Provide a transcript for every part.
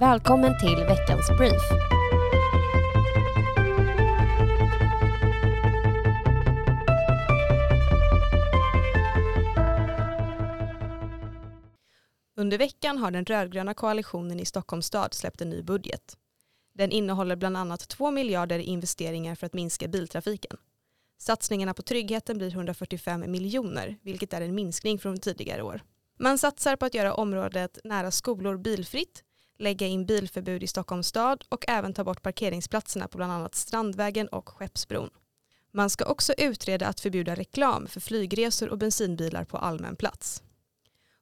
Välkommen till veckans brief. Under veckan har den rödgröna koalitionen i Stockholms stad släppt en ny budget. Den innehåller bland annat 2 miljarder i investeringar för att minska biltrafiken. Satsningarna på tryggheten blir 145 miljoner, vilket är en minskning från tidigare år. Man satsar på att göra området nära skolor bilfritt, lägga in bilförbud i Stockholms stad och även ta bort parkeringsplatserna på bland annat Strandvägen och Skeppsbron. Man ska också utreda att förbjuda reklam för flygresor och bensinbilar på allmän plats.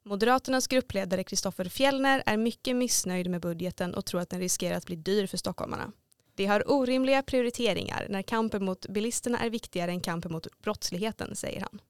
Moderaternas gruppledare Kristoffer Fjellner är mycket missnöjd med budgeten och tror att den riskerar att bli dyr för stockholmarna. Det har orimliga prioriteringar när kampen mot bilisterna är viktigare än kampen mot brottsligheten, säger han.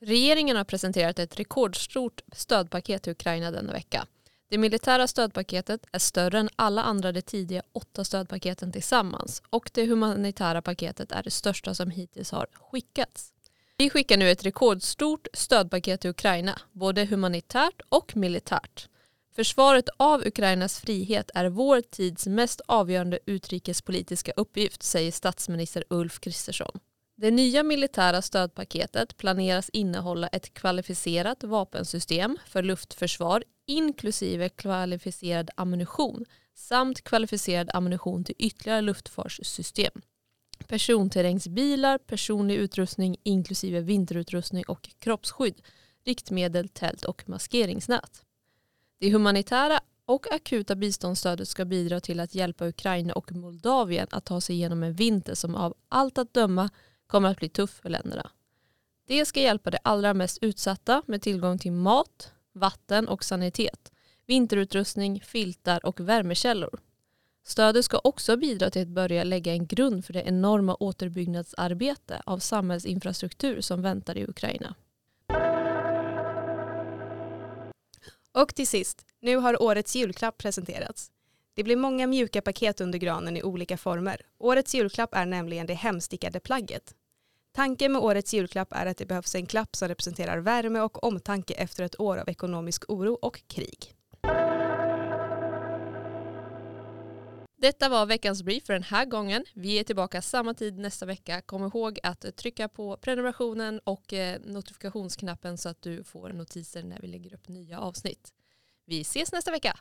Regeringen har presenterat ett rekordstort stödpaket till Ukraina denna vecka. Det militära stödpaketet är större än alla andra de tidiga åtta stödpaketen tillsammans och det humanitära paketet är det största som hittills har skickats. Vi skickar nu ett rekordstort stödpaket till Ukraina, både humanitärt och militärt. Försvaret av Ukrainas frihet är vår tids mest avgörande utrikespolitiska uppgift, säger statsminister Ulf Kristersson. Det nya militära stödpaketet planeras innehålla ett kvalificerat vapensystem för luftförsvar inklusive kvalificerad ammunition samt kvalificerad ammunition till ytterligare luftfartssystem. Personterrängsbilar, personlig utrustning inklusive vinterutrustning och kroppsskydd, riktmedel, tält och maskeringsnät. Det humanitära och akuta biståndsstödet ska bidra till att hjälpa Ukraina och Moldavien att ta sig igenom en vinter som av allt att döma kommer att bli tuff för länderna. Det ska hjälpa de allra mest utsatta med tillgång till mat, vatten och sanitet, vinterutrustning, filtar och värmekällor. Stödet ska också bidra till att börja lägga en grund för det enorma återbyggnadsarbete av samhällsinfrastruktur som väntar i Ukraina. Och till sist, nu har årets julklapp presenterats. Det blir många mjuka paket under granen i olika former. Årets julklapp är nämligen det hemstickade plagget. Tanken med årets julklapp är att det behövs en klapp som representerar värme och omtanke efter ett år av ekonomisk oro och krig. Detta var veckans brief för den här gången. Vi är tillbaka samma tid nästa vecka. Kom ihåg att trycka på prenumerationen och eh, notifikationsknappen så att du får notiser när vi lägger upp nya avsnitt. Vi ses nästa vecka.